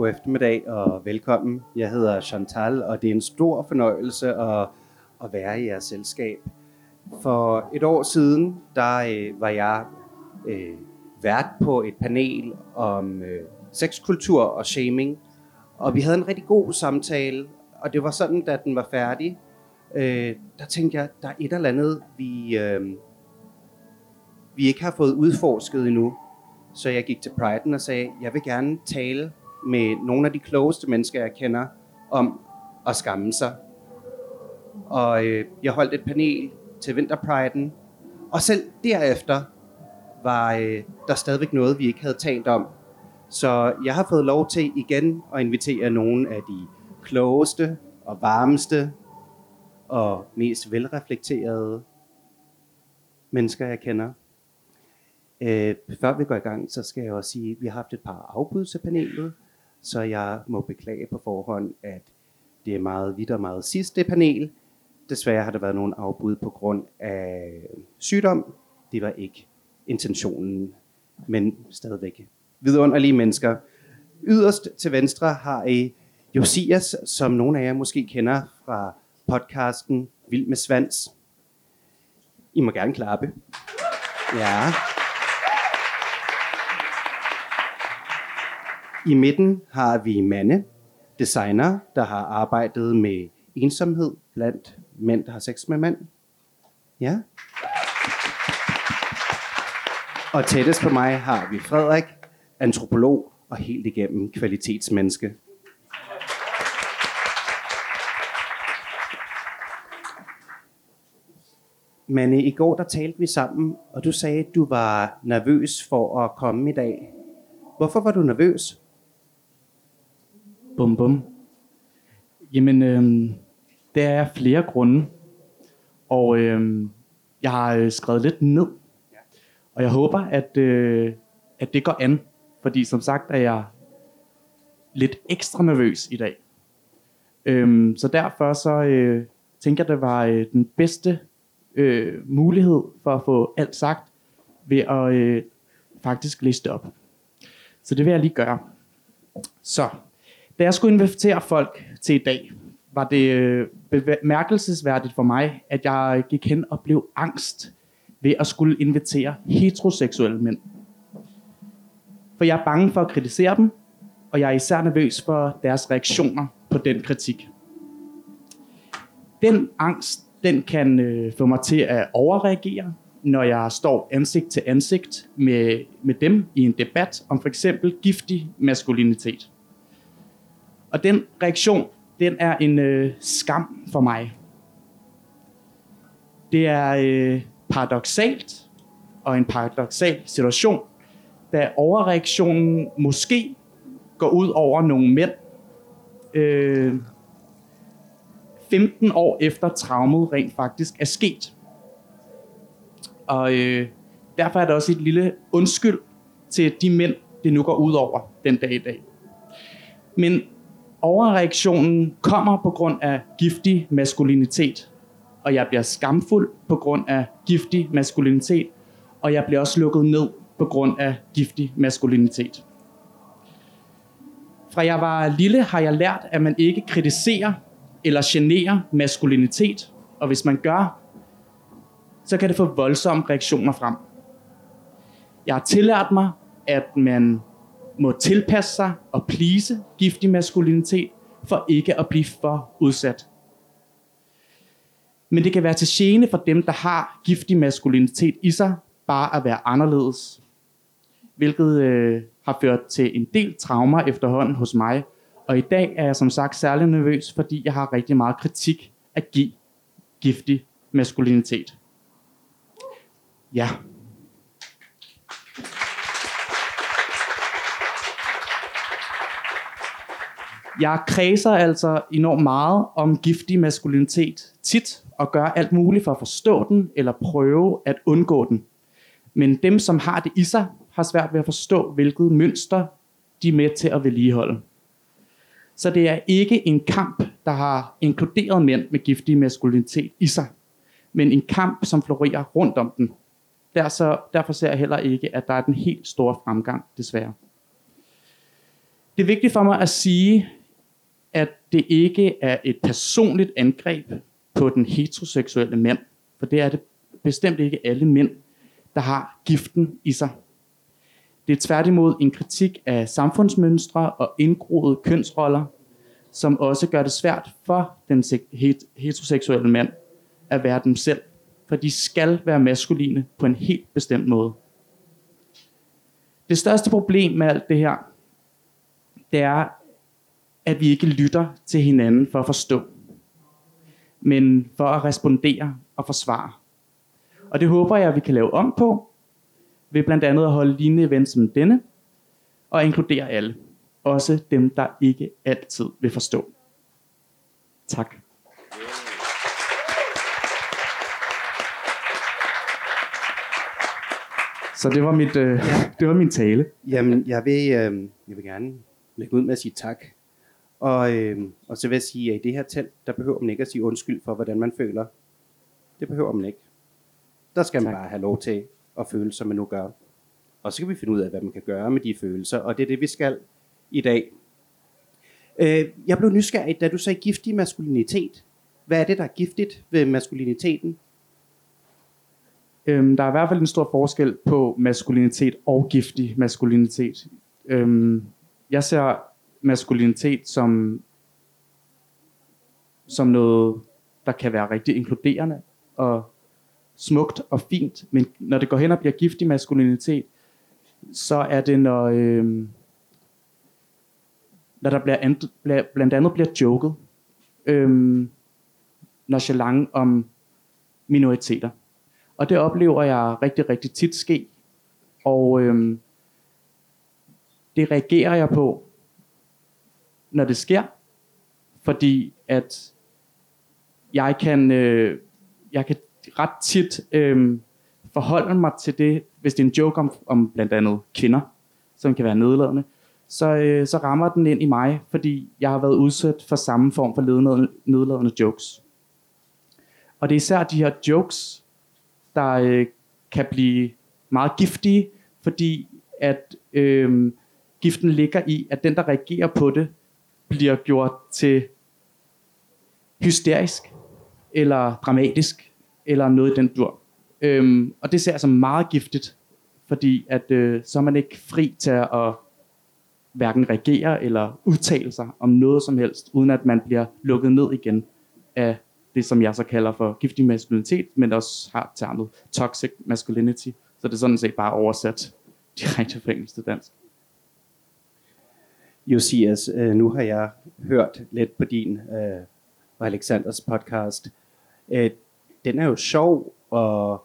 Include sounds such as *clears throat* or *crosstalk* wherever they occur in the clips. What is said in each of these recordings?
God eftermiddag og velkommen. Jeg hedder Chantal, og det er en stor fornøjelse at, at være i jeres selskab. For et år siden, der øh, var jeg øh, vært på et panel om øh, sexkultur og shaming, og vi havde en rigtig god samtale, og det var sådan, da den var færdig, øh, der tænkte jeg, der er et eller andet, vi, øh, vi ikke har fået udforsket endnu. Så jeg gik til Pride'en og sagde, jeg vil gerne tale med nogle af de klogeste mennesker, jeg kender, om at skamme sig. Og øh, jeg holdt et panel til Vinterpriden, og selv derefter var øh, der stadigvæk noget, vi ikke havde talt om. Så jeg har fået lov til igen at invitere nogle af de klogeste og varmeste og mest velreflekterede mennesker, jeg kender. Øh, før vi går i gang, så skal jeg også sige, at vi har haft et par afbud til panelet, så jeg må beklage på forhånd, at det er meget vidt og meget sidst det panel. Desværre har der været nogle afbud på grund af sygdom. Det var ikke intentionen, men stadigvæk vidunderlige mennesker. Yderst til venstre har I Josias, som nogle af jer måske kender fra podcasten Vild med Svans. I må gerne klappe. Ja. I midten har vi Manne, designer, der har arbejdet med ensomhed blandt mænd, der har sex med mænd. Ja. Og tættest på mig har vi Frederik, antropolog og helt igennem kvalitetsmenneske. Men i går der talte vi sammen, og du sagde, at du var nervøs for at komme i dag. Hvorfor var du nervøs? Bum bum. Jamen, øh, der er flere grunde. Og øh, jeg har øh, skrevet lidt ned. Og jeg håber, at, øh, at det går an. Fordi som sagt er jeg lidt ekstra nervøs i dag. Øh, så derfor så øh, tænker jeg, det var øh, den bedste øh, mulighed for at få alt sagt ved at øh, faktisk liste op. Så det vil jeg lige gøre. Så da jeg skulle invitere folk til i dag, var det øh, bemærkelsesværdigt for mig, at jeg gik hen og blev angst ved at skulle invitere heteroseksuelle mænd. For jeg er bange for at kritisere dem, og jeg er især nervøs for deres reaktioner på den kritik. Den angst, den kan øh, få mig til at overreagere, når jeg står ansigt til ansigt med, med dem i en debat om for eksempel giftig maskulinitet. Og den reaktion, den er en øh, skam for mig. Det er øh, paradoxalt og en paradoxal situation, da overreaktionen måske går ud over nogle mænd, øh, 15 år efter traumet rent faktisk er sket. Og øh, derfor er der også et lille undskyld til de mænd, det nu går ud over den dag i dag. Men overreaktionen kommer på grund af giftig maskulinitet, og jeg bliver skamfuld på grund af giftig maskulinitet, og jeg bliver også lukket ned på grund af giftig maskulinitet. Fra jeg var lille har jeg lært, at man ikke kritiserer eller generer maskulinitet, og hvis man gør, så kan det få voldsomme reaktioner frem. Jeg har tillært mig, at man må tilpasse sig og plise giftig maskulinitet, for ikke at blive for udsat. Men det kan være til gene for dem, der har giftig maskulinitet i sig, bare at være anderledes. Hvilket øh, har ført til en del traumer efterhånden hos mig. Og i dag er jeg som sagt særlig nervøs, fordi jeg har rigtig meget kritik at give giftig maskulinitet. Ja. Jeg kredser altså enormt meget om giftig maskulinitet tit, og gør alt muligt for at forstå den, eller prøve at undgå den. Men dem, som har det i sig, har svært ved at forstå, hvilket mønster de er med til at vedligeholde. Så det er ikke en kamp, der har inkluderet mænd med giftig maskulinitet i sig, men en kamp, som florerer rundt om den. Der så, derfor ser jeg heller ikke, at der er den helt store fremgang, desværre. Det er vigtigt for mig at sige, at det ikke er et personligt angreb på den heteroseksuelle mand, for det er det bestemt ikke alle mænd, der har giften i sig. Det er tværtimod en kritik af samfundsmønstre og indgroede kønsroller, som også gør det svært for den heteroseksuelle mand at være dem selv, for de skal være maskuline på en helt bestemt måde. Det største problem med alt det her, det er, at vi ikke lytter til hinanden for at forstå, men for at respondere og forsvare. Og det håber jeg, at vi kan lave om på, ved blandt andet at holde lignende events som denne, og inkludere alle. Også dem, der ikke altid vil forstå. Tak. Så det var, mit, øh, det var min tale. Jamen, jeg vil, øh, jeg vil gerne lægge ud med at sige tak. Og, øh, og så vil jeg sige, at i det her telt, der behøver man ikke at sige undskyld for, hvordan man føler. Det behøver man ikke. Der skal man tak. bare have lov til at føle, som man nu gør. Og så kan vi finde ud af, hvad man kan gøre med de følelser, og det er det, vi skal i dag. Øh, jeg blev nysgerrig, da du sagde giftig maskulinitet. Hvad er det, der er giftigt ved maskuliniteten? Øhm, der er i hvert fald en stor forskel på maskulinitet og giftig maskulinitet. Øhm, jeg ser maskulinitet som, som noget, der kan være rigtig inkluderende og smukt og fint. Men når det går hen og bliver giftig maskulinitet, så er det, når, øh, når der bliver and, blandt andet bliver joket øhm, nonchalant om minoriteter. Og det oplever jeg rigtig, rigtig tit ske. Og øh, det reagerer jeg på, når det sker. Fordi at jeg kan, øh, jeg kan ret tit øh, forholde mig til det, hvis det er en joke om, om blandt andet kvinder, som kan være nedladende, så, øh, så rammer den ind i mig, fordi jeg har været udsat for samme form for nedladende jokes. Og det er især de her jokes, der øh, kan blive meget giftige, fordi at øh, giften ligger i, at den, der reagerer på det, bliver gjort til hysterisk, eller dramatisk, eller noget i den dur. Øhm, og det ser jeg som meget giftigt, fordi at, øh, så er man ikke fri til at hverken reagere eller udtale sig om noget som helst, uden at man bliver lukket ned igen af det, som jeg så kalder for giftig maskulinitet, men også har termet toxic masculinity. Så det er sådan set bare oversat *laughs* direkte fra engelsk til dansk. Josias, øh, nu har jeg hørt lidt på din øh, og Alexanders podcast. Øh, den er jo sjov og,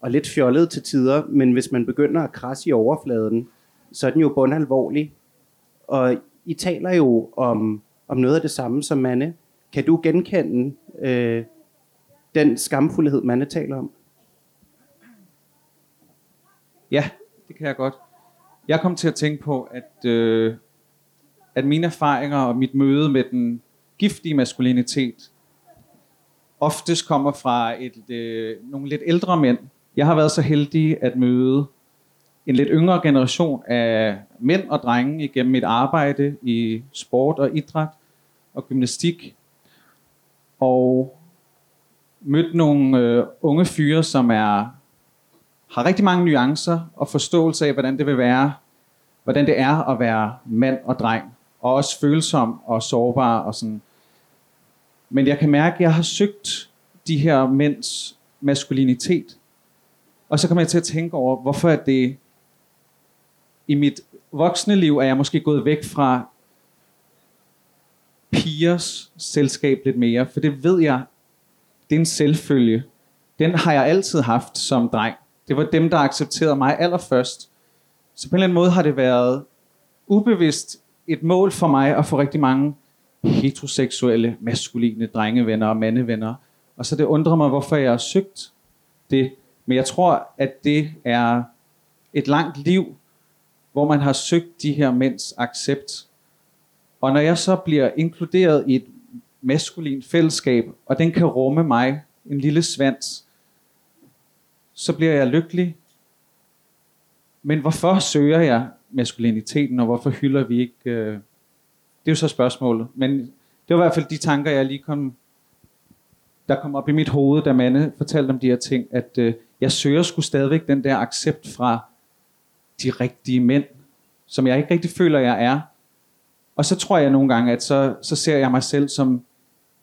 og lidt fjollet til tider, men hvis man begynder at krasse i overfladen, så er den jo bundalvorlig. Og I taler jo om, om noget af det samme som Manne. Kan du genkende øh, den skamfuldhed, Manne taler om? Ja, det kan jeg godt. Jeg kom til at tænke på, at, øh, at mine erfaringer og mit møde med den giftige maskulinitet oftest kommer fra et, øh, nogle lidt ældre mænd. Jeg har været så heldig at møde en lidt yngre generation af mænd og drenge igennem mit arbejde i sport og idræt og gymnastik. Og mødt nogle øh, unge fyre, som er har rigtig mange nuancer og forståelse af, hvordan det vil være, hvordan det er at være mand og dreng, og også følsom og sårbar og sådan. Men jeg kan mærke, at jeg har søgt de her mænds maskulinitet. Og så kommer jeg til at tænke over, hvorfor er det i mit voksne liv er jeg måske gået væk fra pigers selskab lidt mere, for det ved jeg, det er en selvfølge. Den har jeg altid haft som dreng. Det var dem, der accepterede mig allerførst. Så på en eller anden måde har det været ubevidst et mål for mig at få rigtig mange heteroseksuelle, maskuline drengevenner og mandevenner. Og så det undrer mig, hvorfor jeg har søgt det. Men jeg tror, at det er et langt liv, hvor man har søgt de her mænds accept. Og når jeg så bliver inkluderet i et maskulin fællesskab, og den kan rumme mig, en lille svans, så bliver jeg lykkelig. Men hvorfor søger jeg maskuliniteten, og hvorfor hylder vi ikke... Øh, det er jo så spørgsmålet. Men det var i hvert fald de tanker, jeg lige kom, der kom op i mit hoved, da Manne fortalte om de her ting, at øh, jeg søger sgu stadigvæk den der accept fra de rigtige mænd, som jeg ikke rigtig føler, jeg er. Og så tror jeg nogle gange, at så, så ser jeg mig selv som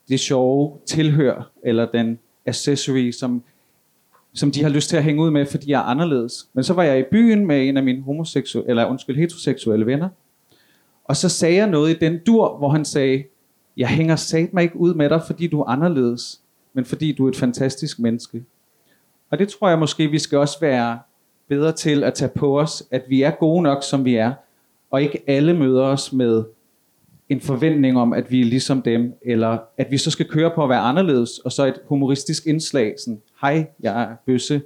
det sjove tilhør, eller den accessory, som, som de har lyst til at hænge ud med, fordi jeg er anderledes. Men så var jeg i byen med en af mine homoseksuelle, eller undskyld, heteroseksuelle venner, og så sagde jeg noget i den dur, hvor han sagde, jeg hænger sat mig ikke ud med dig, fordi du er anderledes, men fordi du er et fantastisk menneske. Og det tror jeg måske, vi skal også være bedre til at tage på os, at vi er gode nok, som vi er, og ikke alle møder os med en forventning om, at vi er ligesom dem, eller at vi så skal køre på at være anderledes, og så et humoristisk indslag, sådan, hej, jeg er bøsse.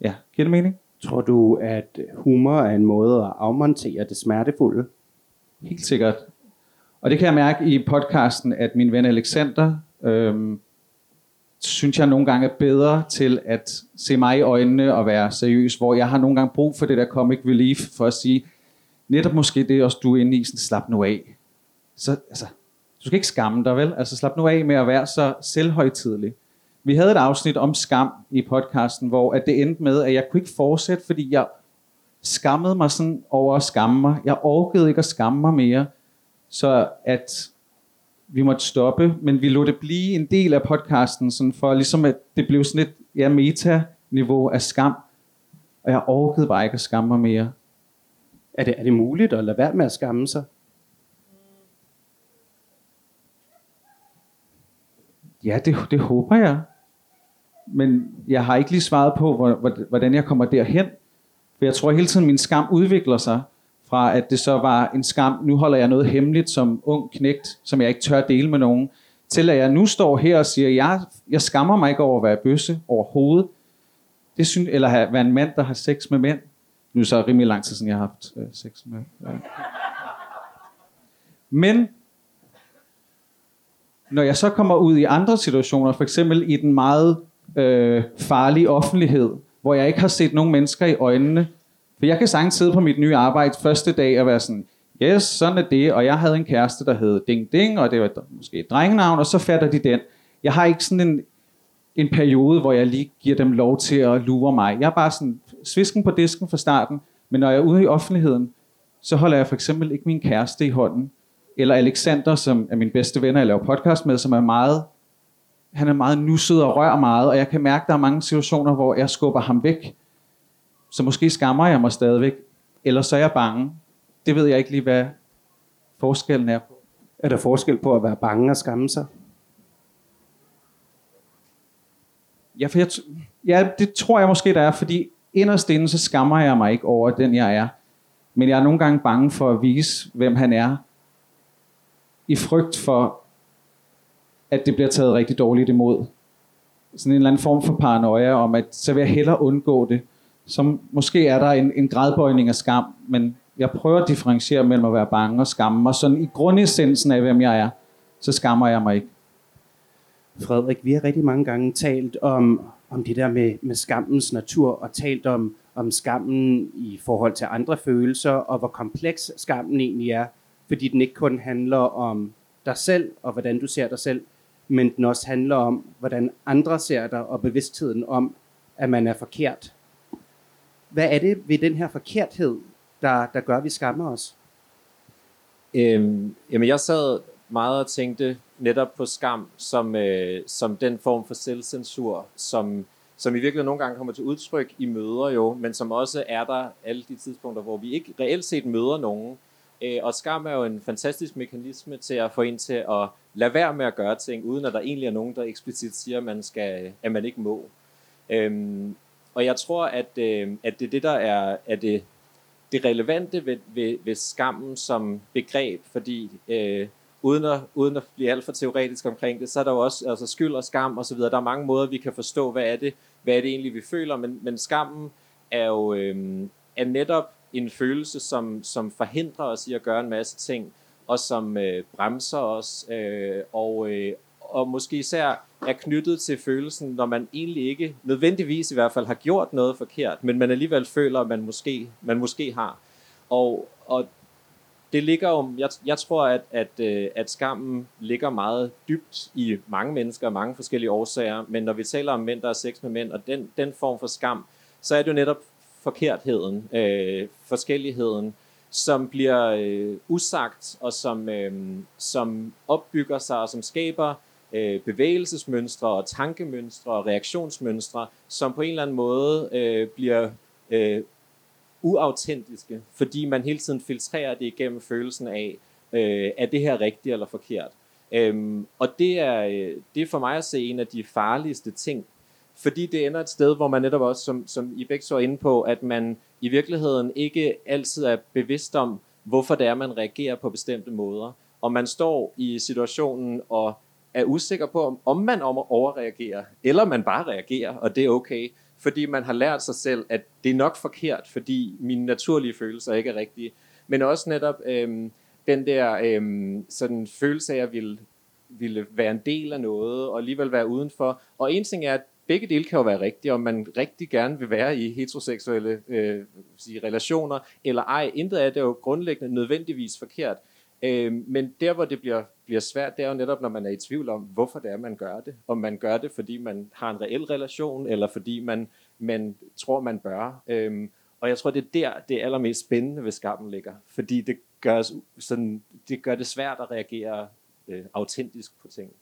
Ja, giver det mening? Tror du, at humor er en måde at afmontere det smertefulde? Helt sikkert. Og det kan jeg mærke i podcasten, at min ven Alexander, øhm, synes jeg nogle gange er bedre til at se mig i øjnene og være seriøs, hvor jeg har nogle gange brug for det der comic relief, for at sige, netop måske det også du er inde i, sådan, slap nu af. Så, altså, du skal ikke skamme dig, vel? Altså, slap nu af med at være så selvhøjtidlig. Vi havde et afsnit om skam i podcasten, hvor at det endte med, at jeg kunne ikke fortsætte, fordi jeg skammede mig sådan over at skamme mig. Jeg orkede ikke at skamme mig mere. Så at vi måtte stoppe, men vi lod det blive en del af podcasten, sådan for ligesom at det blev sådan et ja, meta-niveau af skam. Og jeg orkede bare ikke at skamme mig mere. Er det, er det muligt at lade være med at skamme sig? Ja, det, det håber jeg. Men jeg har ikke lige svaret på, hvordan jeg kommer derhen. For jeg tror hele tiden, min skam udvikler sig fra at det så var en skam, nu holder jeg noget hemmeligt som ung knægt, som jeg ikke tør dele med nogen, til at jeg nu står her og siger, jeg, jeg skammer mig ikke over at være bøsse overhovedet. Det synes, eller at være en mand, der har sex med mænd. Nu er så rimelig lang tid siden, jeg har haft øh, sex med. Ja. Men når jeg så kommer ud i andre situationer, for eksempel i den meget øh, farlig offentlighed, hvor jeg ikke har set nogen mennesker i øjnene, for jeg kan sagtens sidde på mit nye arbejde første dag og være sådan, yes, sådan er det, og jeg havde en kæreste, der hed Ding Ding, og det var måske et drengenavn, og så fatter de den. Jeg har ikke sådan en, en periode, hvor jeg lige giver dem lov til at lure mig. Jeg er bare sådan svisken på disken fra starten, men når jeg er ude i offentligheden, så holder jeg for eksempel ikke min kæreste i hånden. Eller Alexander, som er min bedste ven, jeg laver podcast med, som er meget, han er meget nusset og rører meget, og jeg kan mærke, at der er mange situationer, hvor jeg skubber ham væk, så måske skammer jeg mig stadigvæk, eller så er jeg bange. Det ved jeg ikke lige, hvad forskellen er på. Er der forskel på at være bange og skamme sig? Ja, for jeg, ja, det tror jeg måske, der er, fordi inderst inde, så skammer jeg mig ikke over den, jeg er. Men jeg er nogle gange bange for at vise, hvem han er. I frygt for, at det bliver taget rigtig dårligt imod. Sådan en eller anden form for paranoia om, at så vil jeg hellere undgå det som måske er der en, en gradbøjning af skam, men jeg prøver at differentiere mellem at være bange og skamme og sådan i grundessensen af, hvem jeg er, så skammer jeg mig ikke. Frederik, vi har rigtig mange gange talt om, om det der med, med skammens natur, og talt om, om skammen i forhold til andre følelser, og hvor kompleks skammen egentlig er, fordi den ikke kun handler om dig selv, og hvordan du ser dig selv, men den også handler om, hvordan andre ser dig, og bevidstheden om, at man er forkert. Hvad er det ved den her forkerthed, der, der gør, at vi skammer os? Øhm, jamen jeg sad meget og tænkte netop på skam som, øh, som den form for selvcensur, som, som i virkeligheden nogle gange kommer til udtryk i møder jo, men som også er der alle de tidspunkter, hvor vi ikke reelt set møder nogen. Øh, og skam er jo en fantastisk mekanisme til at få en til at lade være med at gøre ting, uden at der egentlig er nogen, der eksplicit siger, at man, skal, at man ikke må. Øhm, og jeg tror, at, øh, at det er det, der er, er det, det relevante ved, ved, ved skammen som begreb, fordi øh, uden, at, uden at blive alt for teoretisk omkring det, så er der jo også altså skyld og skam osv. Der er mange måder, vi kan forstå, hvad er det, hvad er det egentlig, vi føler, men, men skammen er jo øh, er netop en følelse, som, som forhindrer os i at gøre en masse ting, og som øh, bremser os, øh, og, øh, og måske især er knyttet til følelsen, når man egentlig ikke, nødvendigvis i hvert fald, har gjort noget forkert, men man alligevel føler, at man måske, man måske har. Og, og det ligger jo, jeg, jeg tror, at, at, øh, at skammen ligger meget dybt i mange mennesker, mange forskellige årsager, men når vi taler om mænd, der er sex med mænd, og den, den form for skam, så er det jo netop forkertheden, øh, forskelligheden, som bliver øh, usagt, og som, øh, som opbygger sig, og som skaber øh, bevægelsesmønstre og tankemønstre og reaktionsmønstre, som på en eller anden måde øh, bliver øh, uautentiske, fordi man hele tiden filtrerer det igennem følelsen af, øh, er det her rigtigt eller forkert. Øhm, og det er, øh, det er for mig at se en af de farligste ting, fordi det ender et sted, hvor man netop også, som, som I begge så inde på, at man i virkeligheden ikke altid er bevidst om, hvorfor det er, man reagerer på bestemte måder. Og man står i situationen og er usikker på, om man overreagerer, eller man bare reagerer, og det er okay fordi man har lært sig selv, at det er nok forkert, fordi mine naturlige følelser ikke er rigtige. Men også netop øhm, den der øhm, sådan følelse af at ville, ville være en del af noget, og alligevel være udenfor. Og en ting er, at begge dele kan jo være rigtige, om man rigtig gerne vil være i heteroseksuelle øh, sige, relationer, eller ej. Intet af det er jo grundlæggende nødvendigvis forkert. Øh, men der, hvor det bliver, bliver svært, det er jo netop, når man er i tvivl om, hvorfor det er, man gør det. Om man gør det, fordi man har en reel relation, eller fordi man, man tror, man bør. Øh, og jeg tror, det er der, det er allermest spændende ved skammen ligger. Fordi det gør, sådan, det, gør det svært at reagere øh, autentisk på ting.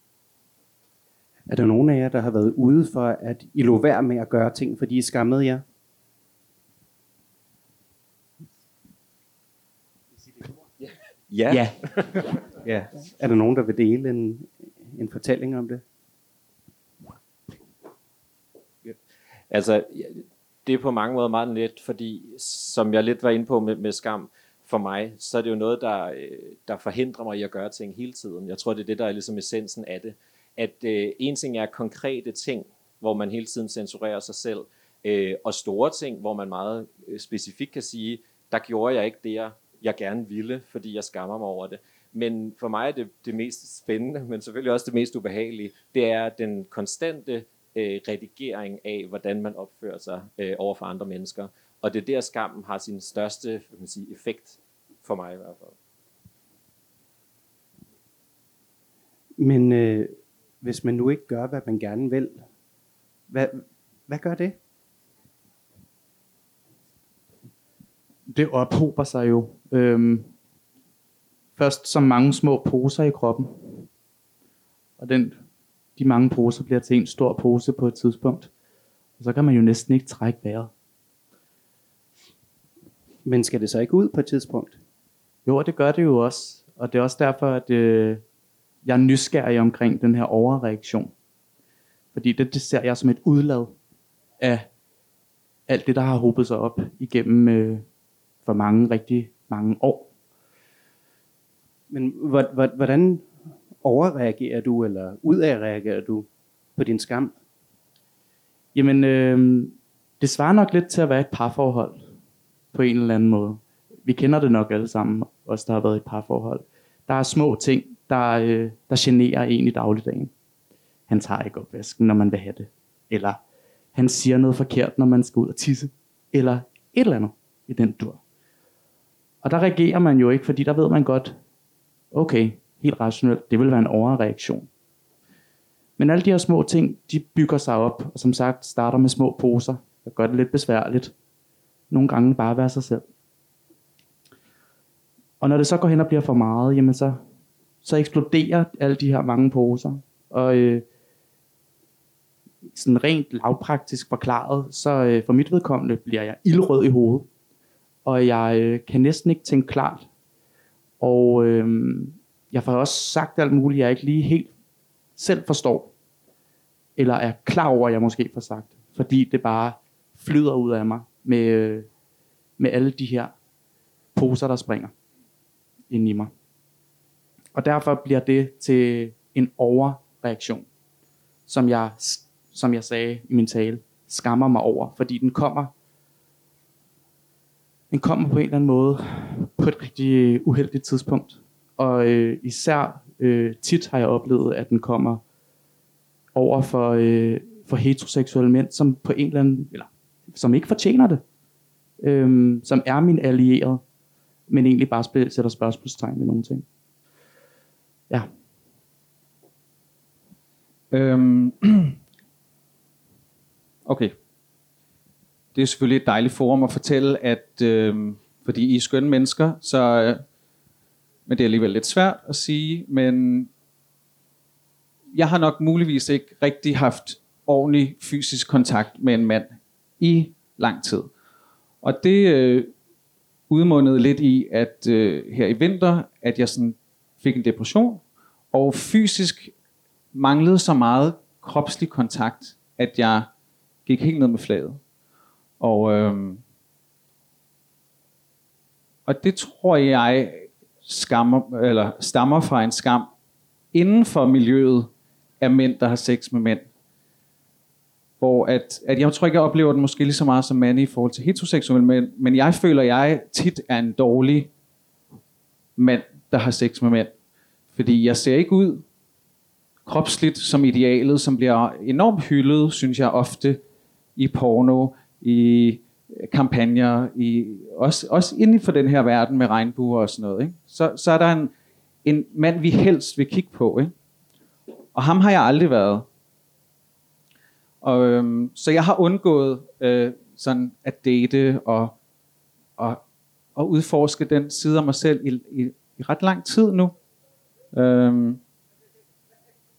Er der nogen af jer, der har været ude for, at I lå værd med at gøre ting, fordi I skammede jer? Ja. ja. *laughs* ja. Er der nogen, der vil dele en, en fortælling om det? Altså, det er på mange måder meget let, fordi som jeg lidt var inde på med, med skam, for mig, så er det jo noget, der, øh, der forhindrer mig i at gøre ting hele tiden. Jeg tror, det er det, der er ligesom essensen af det. At øh, en ting er konkrete ting, hvor man hele tiden censurerer sig selv, øh, og store ting, hvor man meget øh, specifikt kan sige, der gjorde jeg ikke det, jeg jeg gerne ville, fordi jeg skammer mig over det. Men for mig er det det mest spændende, men selvfølgelig også det mest ubehagelige, det er den konstante øh, redigering af, hvordan man opfører sig øh, over for andre mennesker. Og det er der, skammen har sin største kan man sige, effekt for mig i hvert fald. Men øh, hvis man nu ikke gør, hvad man gerne vil, hvad, hvad gør det? det ophober sig jo øhm, først som mange små poser i kroppen. Og den, de mange poser bliver til en stor pose på et tidspunkt. Og så kan man jo næsten ikke trække vejret. Men skal det så ikke ud på et tidspunkt? Jo, det gør det jo også. Og det er også derfor, at øh, jeg er nysgerrig omkring den her overreaktion. Fordi det, det ser jeg som et udlad af alt det, der har hobet sig op igennem øh, for mange, rigtig mange år. Men hvordan overreagerer du, eller udadreagerer du på din skam? Jamen, øh, det svarer nok lidt til at være et parforhold, på en eller anden måde. Vi kender det nok alle sammen, os der har været i et parforhold. Der er små ting, der, øh, der generer en i dagligdagen. Han tager ikke opvasken, når man vil have det. Eller han siger noget forkert, når man skal ud og tisse. Eller et eller andet i den dur. Og der reagerer man jo ikke, fordi der ved man godt, okay, helt rationelt, det vil være en overreaktion. Men alle de her små ting, de bygger sig op, og som sagt starter med små poser, der gør det lidt besværligt. Nogle gange bare være sig selv. Og når det så går hen og bliver for meget, jamen så, så eksploderer alle de her mange poser. Og øh, sådan rent lavpraktisk forklaret, så øh, for mit vedkommende bliver jeg ildrød i hovedet og jeg øh, kan næsten ikke tænke klart. Og øh, jeg får også sagt alt muligt, jeg ikke lige helt selv forstår, eller er klar over, at jeg måske får sagt, fordi det bare flyder ud af mig med, øh, med alle de her poser, der springer ind i mig. Og derfor bliver det til en overreaktion, som jeg, som jeg sagde i min tale, skammer mig over, fordi den kommer den kommer på en eller anden måde på et rigtig øh, uheldigt tidspunkt. Og øh, især øh, tit har jeg oplevet, at den kommer over for, øh, for heteroseksuelle mænd, som på en eller anden, eller som ikke fortjener det. Øh, som er min allierede. men egentlig bare spil, sætter spørgsmålstegn ved nogle ting. Ja. Øhm. *clears throat* Okay. Det er selvfølgelig et dejligt forum at fortælle, at øh, fordi I er skønne mennesker, så øh, men det er alligevel lidt svært at sige, men jeg har nok muligvis ikke rigtig haft ordentlig fysisk kontakt med en mand i lang tid. Og det øh, udmundede lidt i, at øh, her i vinter, at jeg sådan fik en depression, og fysisk manglede så meget kropslig kontakt, at jeg gik helt ned med flaget. Og, øh, og det tror jeg skammer, eller stammer fra en skam inden for miljøet af mænd, der har sex med mænd. Hvor at, at jeg tror ikke, jeg oplever den måske lige så meget som mand i forhold til heteroseksuelle mænd, men jeg føler, at jeg tit er en dårlig mand, der har sex med mænd. Fordi jeg ser ikke ud kropsligt som idealet, som bliver enormt hyldet, synes jeg ofte, i porno, i kampagner, i, også, også inden for den her verden med regnbuer og sådan noget. Ikke? Så, så er der en, en mand, vi helst vil kigge på. Ikke? Og ham har jeg aldrig været. Og, øhm, så jeg har undgået øh, sådan at date og, og, og udforske den side af mig selv i, i, i ret lang tid nu. Øhm,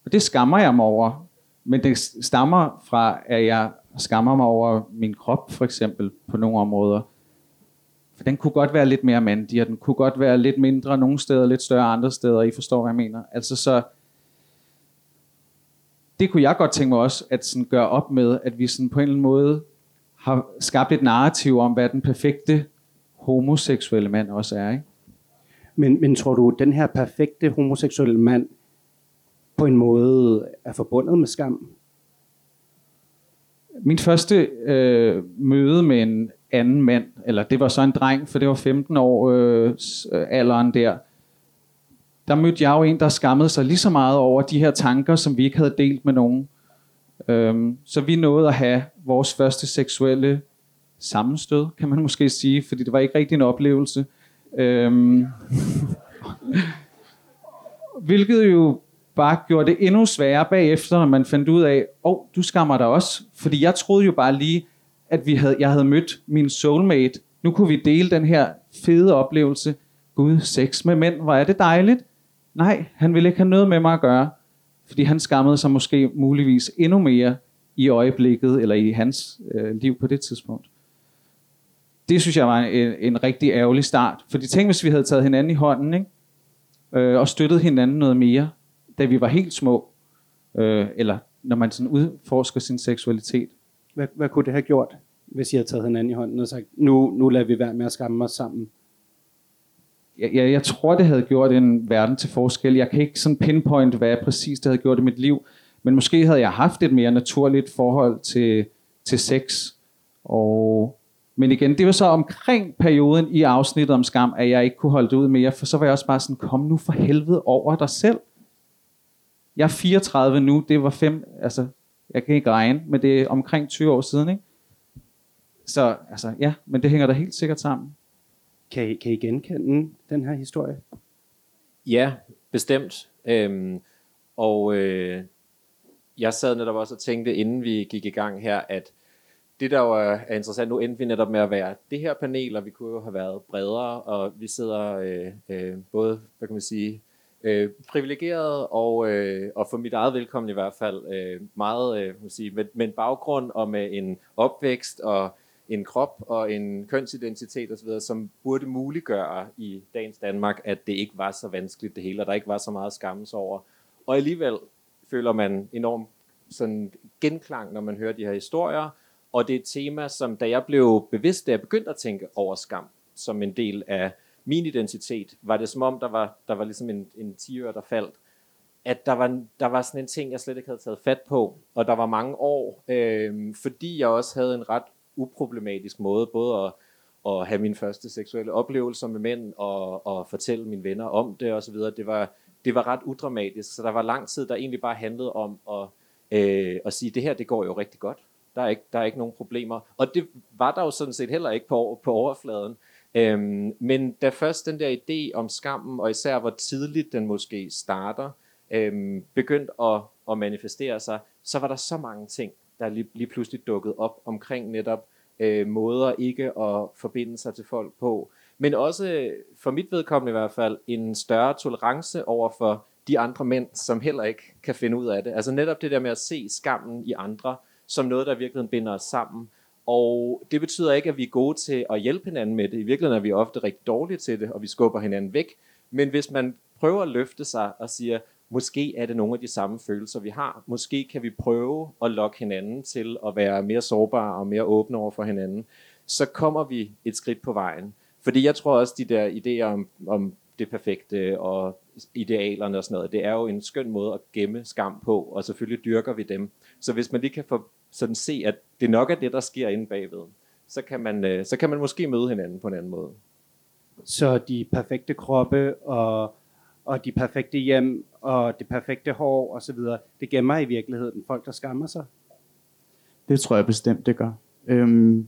og det skammer jeg mig over. Men det stammer fra, at jeg skammer mig over min krop, for eksempel, på nogle områder. For den kunne godt være lidt mere mandig, og den kunne godt være lidt mindre nogle steder, lidt større andre steder. I forstår, hvad jeg mener. Altså så, det kunne jeg godt tænke mig også, at sådan gøre op med, at vi sådan på en eller anden måde har skabt et narrativ om, hvad den perfekte homoseksuelle mand også er. Ikke? Men, men tror du, den her perfekte homoseksuelle mand på en måde er forbundet med skam? Min første øh, møde med en anden mand, eller det var så en dreng, for det var 15 år øh, øh, alderen der, der mødte jeg jo en, der skammede sig lige så meget over de her tanker, som vi ikke havde delt med nogen. Øhm, så vi nåede at have vores første seksuelle sammenstød, kan man måske sige, fordi det var ikke rigtig en oplevelse. Øhm, hvilket jo bare gjorde det endnu sværere bagefter, når man fandt ud af, åh, oh, du skammer dig også. Fordi jeg troede jo bare lige, at vi havde, jeg havde mødt min soulmate. Nu kunne vi dele den her fede oplevelse. Gud, sex med mænd, hvor er det dejligt. Nej, han ville ikke have noget med mig at gøre. Fordi han skammede sig måske muligvis endnu mere i øjeblikket, eller i hans øh, liv på det tidspunkt. Det synes jeg var en, en rigtig ærgerlig start. Fordi tænk, hvis vi havde taget hinanden i hånden, ikke? Øh, og støttet hinanden noget mere, da vi var helt små, øh, eller når man sådan udforsker sin seksualitet. Hvad, hvad kunne det have gjort, hvis I havde taget hinanden i hånden og sagt, nu, nu lader vi være med at skamme os sammen? Jeg, jeg, jeg tror, det havde gjort en verden til forskel. Jeg kan ikke sådan pinpoint, hvad præcis det havde gjort i mit liv, men måske havde jeg haft et mere naturligt forhold til, til sex. Og, men igen, det var så omkring perioden i afsnittet om skam, at jeg ikke kunne holde det ud mere, for så var jeg også bare sådan, kom nu for helvede over dig selv. Jeg er 34 nu, det var fem, altså, jeg kan ikke regne, men det er omkring 20 år siden, ikke? Så altså, ja, men det hænger da helt sikkert sammen. Kan I, kan I genkende den her historie? Ja, bestemt. Øhm, og øh, jeg sad netop også og tænkte, inden vi gik i gang her, at det der jo er interessant, nu endte vi netop med at være det her panel, og vi kunne jo have været bredere, og vi sidder øh, øh, både, hvad kan man sige, øh, privilegeret og, øh, og for mit eget velkommen i hvert fald øh, meget øh, man sige, med, med en baggrund og med en opvækst og en krop og en kønsidentitet osv., som burde muliggøre i dagens Danmark, at det ikke var så vanskeligt det hele, og der ikke var så meget skammes over. Og alligevel føler man enorm sådan genklang, når man hører de her historier, og det er et tema, som da jeg blev bevidst, da jeg begyndte at tænke over skam, som en del af min identitet, var det som om, der var, der var ligesom en, en tiger, der faldt. At der var, der var sådan en ting, jeg slet ikke havde taget fat på, og der var mange år, øh, fordi jeg også havde en ret uproblematisk måde, både at, at have mine første seksuelle oplevelser med mænd, og, og fortælle mine venner om det osv. Det var, det var ret udramatisk, så der var lang tid, der egentlig bare handlede om at, øh, at sige, det her, det går jo rigtig godt. Der er ikke, der er ikke nogen problemer. Og det var der jo sådan set heller ikke på, på overfladen. Øhm, men da først den der idé om skammen, og især hvor tidligt den måske starter, øhm, begyndte at, at manifestere sig, så var der så mange ting, der lige, lige pludselig dukkede op omkring netop øh, måder ikke at forbinde sig til folk på. Men også, øh, for mit vedkommende i hvert fald, en større tolerance over for de andre mænd, som heller ikke kan finde ud af det. Altså netop det der med at se skammen i andre, som noget, der virkelig binder os sammen. Og det betyder ikke, at vi er gode til at hjælpe hinanden med det. I virkeligheden er vi ofte rigtig dårlige til det, og vi skubber hinanden væk. Men hvis man prøver at løfte sig og siger, måske er det nogle af de samme følelser, vi har. Måske kan vi prøve at lokke hinanden til at være mere sårbare og mere åbne over for hinanden. Så kommer vi et skridt på vejen. Fordi jeg tror også, de der idéer om, om det perfekte og idealerne og sådan noget, det er jo en skøn måde at gemme skam på, og selvfølgelig dyrker vi dem. Så hvis man lige kan få sådan se, at det nok er det, der sker inde bagved, så kan man, øh, så kan man måske møde hinanden på en anden måde. Så de perfekte kroppe og, og de perfekte hjem og det perfekte hår og så videre, det gemmer i virkeligheden folk, der skammer sig? Det tror jeg bestemt, det gør. Øhm,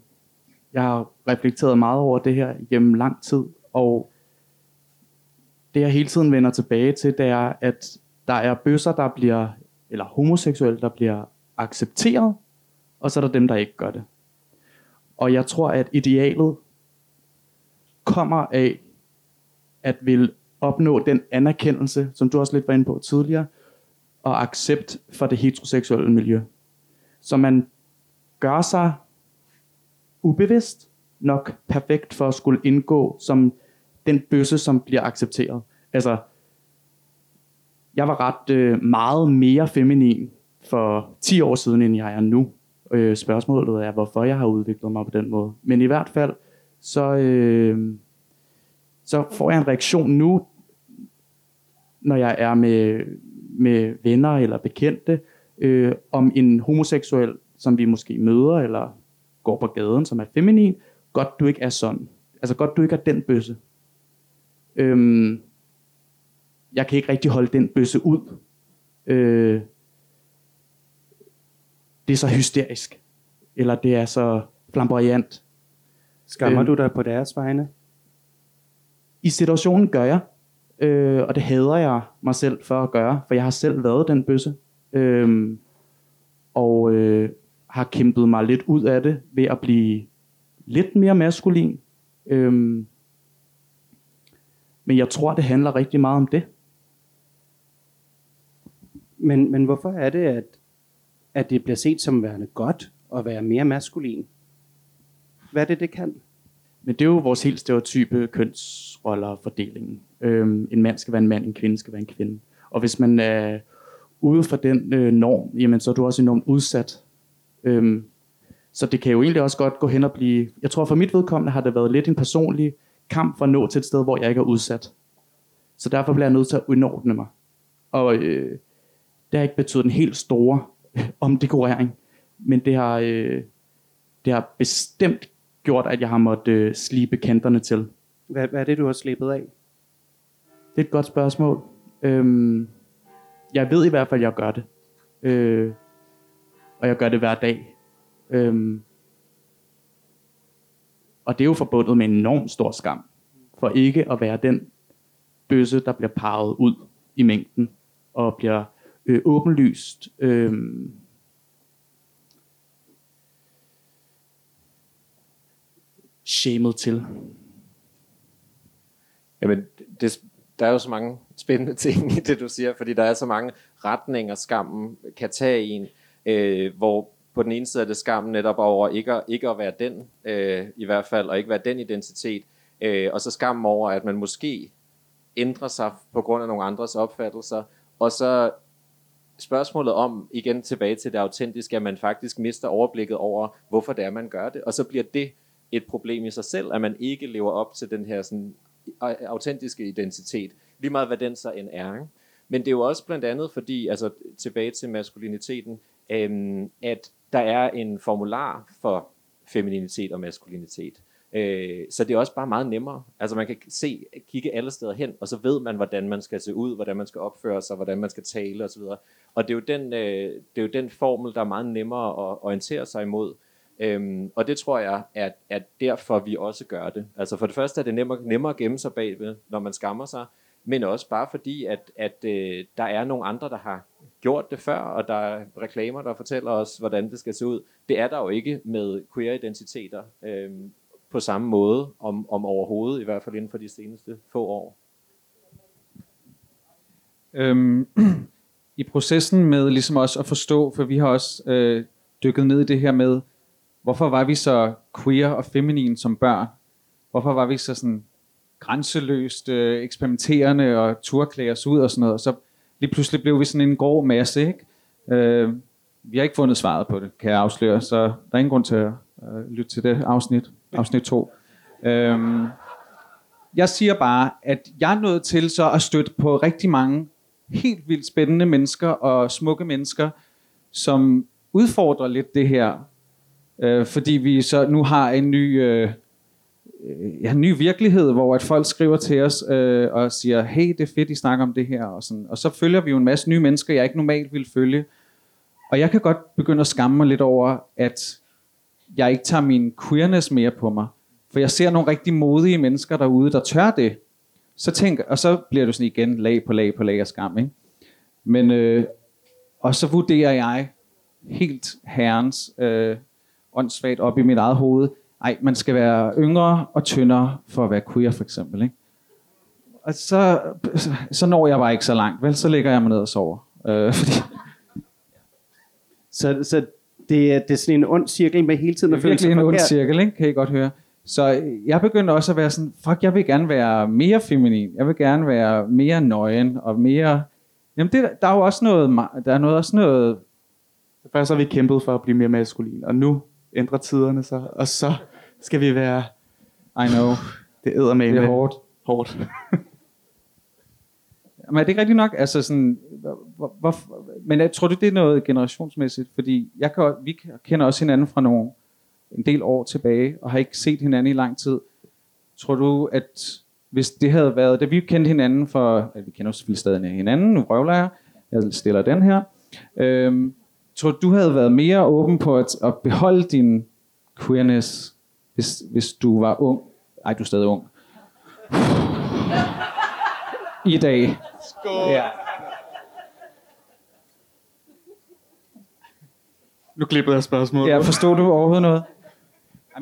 jeg har reflekteret meget over det her gennem lang tid, og det jeg hele tiden vender tilbage til, det er, at der er bøsser, der bliver, eller homoseksuelle, der bliver accepteret, og så er der dem, der ikke gør det. Og jeg tror, at idealet kommer af at vil opnå den anerkendelse, som du også lidt var inde på tidligere, og accept for det heteroseksuelle miljø. Så man gør sig ubevidst nok perfekt for at skulle indgå som den bøsse, som bliver accepteret. Altså, jeg var ret øh, meget mere feminin for 10 år siden, end jeg er nu. Øh, spørgsmålet er, hvorfor jeg har udviklet mig på den måde. Men i hvert fald, så, øh, så får jeg en reaktion nu, når jeg er med, med venner eller bekendte, øh, om en homoseksuel, som vi måske møder, eller går på gaden, som er feminin, godt du ikke er sådan. Altså godt du ikke er den bøsse. Øhm, jeg kan ikke rigtig holde den bøsse ud. Øh, det er så hysterisk. Eller det er så flamboyant. Skammer Øh. du dig på deres vegne? I situationen gør jeg, øh, og det hader jeg mig selv for at gøre, for jeg har selv været den bøsse. Øh, og øh, har kæmpet mig lidt ud af det ved at blive lidt mere maskulin. Øh, men jeg tror, det handler rigtig meget om det. Men, men hvorfor er det, at, at det bliver set som værende godt at være mere maskulin? Hvad er det, det kan? Men det er jo vores helt stereotype kønsrollerfordelingen. Øhm, en mand skal være en mand, en kvinde skal være en kvinde. Og hvis man er ude for den øh, norm, jamen så er du også enormt udsat. Øhm, så det kan jo egentlig også godt gå hen og blive... Jeg tror for mit vedkommende har det været lidt en personlig kamp for at nå til et sted, hvor jeg ikke er udsat. Så derfor bliver jeg nødt til at indordne mig. Og øh, det har ikke betydet en helt store *laughs* omdekorering, men det har, øh, det har bestemt gjort, at jeg har måttet øh, slibe kanterne til. Hvad, hvad er det, du har slippet af? Det er et godt spørgsmål. Øhm, jeg ved i hvert fald, at jeg gør det. Øh, og jeg gør det hver dag. Øhm, og det er jo forbundet med en enorm stor skam. For ikke at være den bøsse, der bliver parret ud i mængden. Og bliver øh, åbenlyst øh, shamed til. Jamen, det, der er jo så mange spændende *laughs* ting i det, du siger, fordi der er så mange retninger, skammen kan tage i en, øh, hvor på den ene side er det skam netop over ikke at, ikke at være den, øh, i hvert fald, og ikke være den identitet, øh, og så skam over, at man måske ændrer sig på grund af nogle andres opfattelser, og så spørgsmålet om, igen tilbage til det autentiske, at man faktisk mister overblikket over, hvorfor det er, man gør det, og så bliver det et problem i sig selv, at man ikke lever op til den her sådan, autentiske identitet, lige meget hvad den så end er. Ikke? Men det er jo også blandt andet fordi, altså tilbage til maskuliniteten, øhm, at der er en formular for femininitet og maskulinitet. Øh, så det er også bare meget nemmere. Altså man kan se, kigge alle steder hen, og så ved man, hvordan man skal se ud, hvordan man skal opføre sig, hvordan man skal tale osv. Og det er, jo den, øh, det er jo den formel, der er meget nemmere at orientere sig imod. Øhm, og det tror jeg er, at derfor, vi også gør det. Altså for det første er det nemmere, nemmere at gemme sig bagved, når man skammer sig, men også bare fordi, at, at øh, der er nogle andre, der har gjort det før, og der er reklamer, der fortæller os, hvordan det skal se ud. Det er der jo ikke med queer-identiteter øh, på samme måde, om, om overhovedet, i hvert fald inden for de seneste få år. Øhm, *clears throat* I processen med ligesom også at forstå, for vi har også øh, dykket ned i det her med, hvorfor var vi så queer og feminin som børn? Hvorfor var vi så sådan grænseløst øh, eksperimenterende og turklæde os ud og sådan noget? Og så lige pludselig blev vi sådan en grå masse, ikke? Øh, vi har ikke fundet svaret på det, kan jeg afsløre, så der er ingen grund til at øh, lytte til det afsnit, afsnit 2. Øhm, jeg siger bare, at jeg er nødt til så at støtte på rigtig mange helt vildt spændende mennesker og smukke mennesker, som udfordrer lidt det her, øh, fordi vi så nu har en ny, øh, Øh, ja, en ny virkelighed, hvor at folk skriver til os øh, og siger, hey, det er fedt, I snakker om det her, og, sådan. og så følger vi jo en masse nye mennesker, jeg ikke normalt ville følge, og jeg kan godt begynde at skamme mig lidt over, at jeg ikke tager min queerness mere på mig, for jeg ser nogle rigtig modige mennesker derude, der tør det, så tænk, og så bliver du sådan igen lag på lag på lag af skam, ikke? Men, øh, og så vurderer jeg helt herrens øh, åndssvagt op i mit eget hoved, ej, man skal være yngre og tyndere for at være queer, for eksempel, ikke? Og så, så når jeg bare ikke så langt, vel? Så ligger jeg mig ned og sover. Øh, fordi... Så, så det, er, det er sådan en ond cirkel med hele tiden at føle sig en ond cirkel, ikke? kan I godt høre. Så jeg begyndte også at være sådan, fuck, jeg vil gerne være mere feminin. Jeg vil gerne være mere nøgen og mere... Jamen, det, der er jo også noget... Der er noget, også noget... Først har vi kæmpet for at blive mere maskulin, og nu ændrer tiderne sig, og så skal vi være... I know. Det æder med. Det er hårdt. Hårdt. *laughs* Men er det ikke rigtigt nok? Altså sådan, hvor, hvor, men jeg tror du, det er noget generationsmæssigt? Fordi jeg kan, vi kender også hinanden fra nogle en del år tilbage, og har ikke set hinanden i lang tid. Tror du, at hvis det havde været, da vi kendte hinanden for, at vi kender selvfølgelig stadig hinanden, nu røvler jeg, jeg stiller den her, øhm, tror du, du havde været mere åben på at, at beholde din queerness, hvis, hvis du var ung? Ej, du er stadig ung. I dag. Skål. Ja. Nu klippede jeg spørgsmålet. Ja, forstod du overhovedet noget?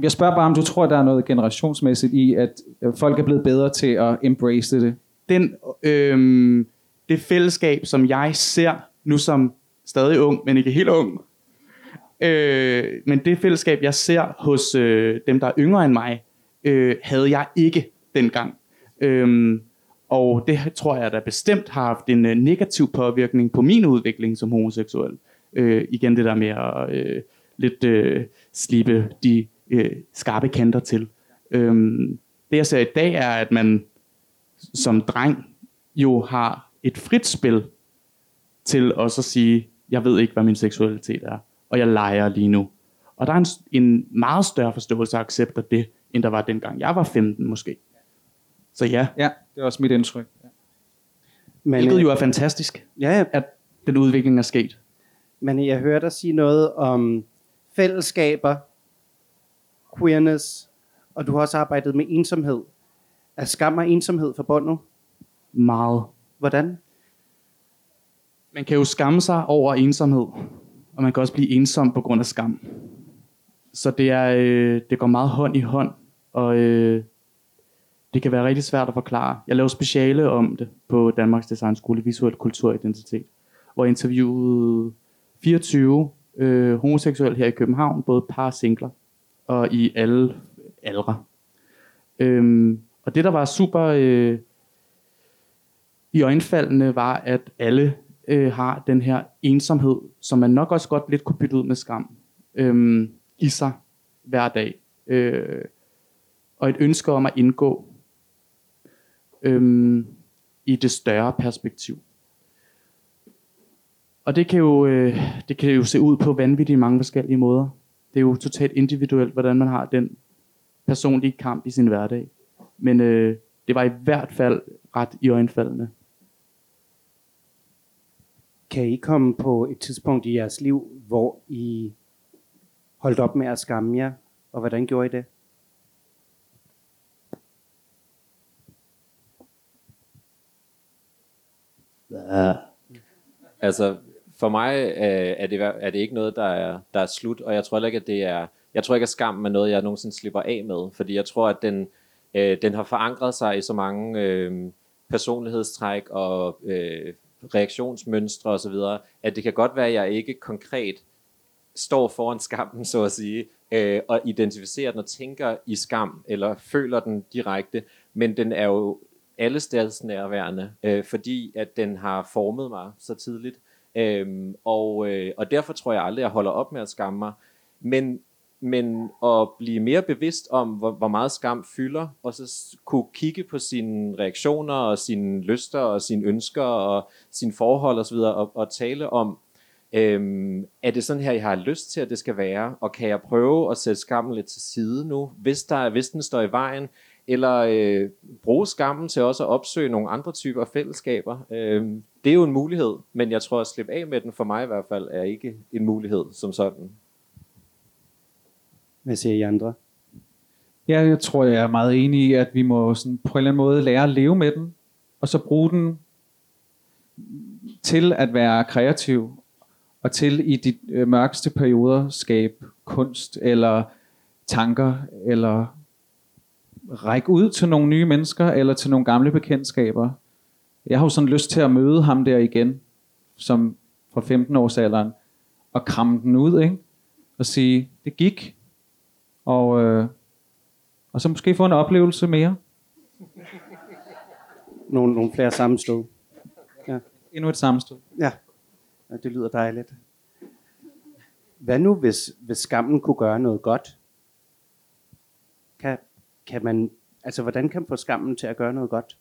Jeg spørger bare, om du tror, der er noget generationsmæssigt i, at øh, folk er blevet bedre til at embrace det? Den, øh, det fællesskab, som jeg ser nu som stadig ung, men ikke helt ung, øh, men det fællesskab, jeg ser hos øh, dem, der er yngre end mig, øh, havde jeg ikke dengang. Øh, og det tror jeg, der bestemt har haft en øh, negativ påvirkning på min udvikling som homoseksuel. Øh, igen det der med at øh, lidt øh, slippe de øh, skarpe kanter til. Øhm, det jeg ser i dag er, at man som dreng jo har et frit spil til også at sige, jeg ved ikke, hvad min seksualitet er, og jeg leger lige nu. Og der er en, en meget større forståelse og accept af det, end der var dengang jeg var 15 måske. Så ja. Ja, det er også mit indtryk. Ja. Men, Hvilket jo er fantastisk, ja, at den udvikling er sket. Men jeg hørte dig sige noget om fællesskaber, queerness, og du har også arbejdet med ensomhed. Er skam og ensomhed forbundet? Meget. Hvordan? Man kan jo skamme sig over ensomhed, og man kan også blive ensom på grund af skam. Så det, er, øh, det går meget hånd i hånd, og øh, det kan være rigtig svært at forklare. Jeg lavede speciale om det på Danmarks Design Skole, Visuel Kultur og Identitet, hvor jeg interviewede 24 øh, homoseksuelle her i København, både par og singler og i alle aldre. Øhm, og det, der var super øh, i øjenfaldene, var, at alle øh, har den her ensomhed, som man nok også godt lidt kunne bytte ud med skam øh, i sig hver dag. Øh, og et ønske om at indgå øh, i det større perspektiv. Og det kan, jo, øh, det kan jo se ud på vanvittigt mange forskellige måder. Det er jo totalt individuelt, hvordan man har den personlige kamp i sin hverdag. Men øh, det var i hvert fald ret i øjenfaldende. Kan I komme på et tidspunkt i jeres liv, hvor I holdt op med at skamme jer, og hvordan gjorde I det? Ja. Altså, for mig øh, er, det, er det ikke noget, der er, der er slut, og jeg tror heller ikke, at det er, jeg tror ikke, at skam er noget, jeg nogensinde slipper af med, fordi jeg tror, at den, øh, den har forankret sig i så mange øh, personlighedstræk og øh, reaktionsmønstre osv., at det kan godt være, at jeg ikke konkret står foran skammen, så at sige, øh, og identificerer den og tænker i skam, eller føler den direkte, men den er jo alle steds nærværende, øh, fordi at den har formet mig så tidligt. Øh, og, øh, og derfor tror jeg aldrig, at jeg holder op med at skamme mig. Men, men at blive mere bevidst om, hvor, hvor meget skam fylder, og så kunne kigge på sine reaktioner, og sine lyster, og sine ønsker, og sine forhold osv., og, og tale om, Øhm, er det sådan her, jeg har lyst til, at det skal være? Og kan jeg prøve at sætte skammen lidt til side nu, hvis, der, hvis den står i vejen? Eller øh, bruge skammen til også at opsøge nogle andre typer fællesskaber? Øhm, det er jo en mulighed, men jeg tror, at slippe af med den for mig i hvert fald, er ikke en mulighed som sådan. Hvad siger I andre? Ja, jeg tror, jeg er meget enig i, at vi må sådan på en eller anden måde lære at leve med den, og så bruge den til at være kreativ og til i de øh, mørkeste perioder skabe kunst eller tanker, eller række ud til nogle nye mennesker, eller til nogle gamle bekendtskaber. Jeg har jo sådan lyst til at møde ham der igen, som fra 15 års alderen, og kramme den ud, ikke? og sige, det gik, og, øh, og så måske få en oplevelse mere. Nogle, nogle flere sammenstød. Ja. Endnu et sammenstød. Ja. ja, det lyder dejligt. Hvad nu, hvis, hvis skammen kunne gøre noget godt? Kan, kan man, altså, hvordan kan man få skammen til at gøre noget godt?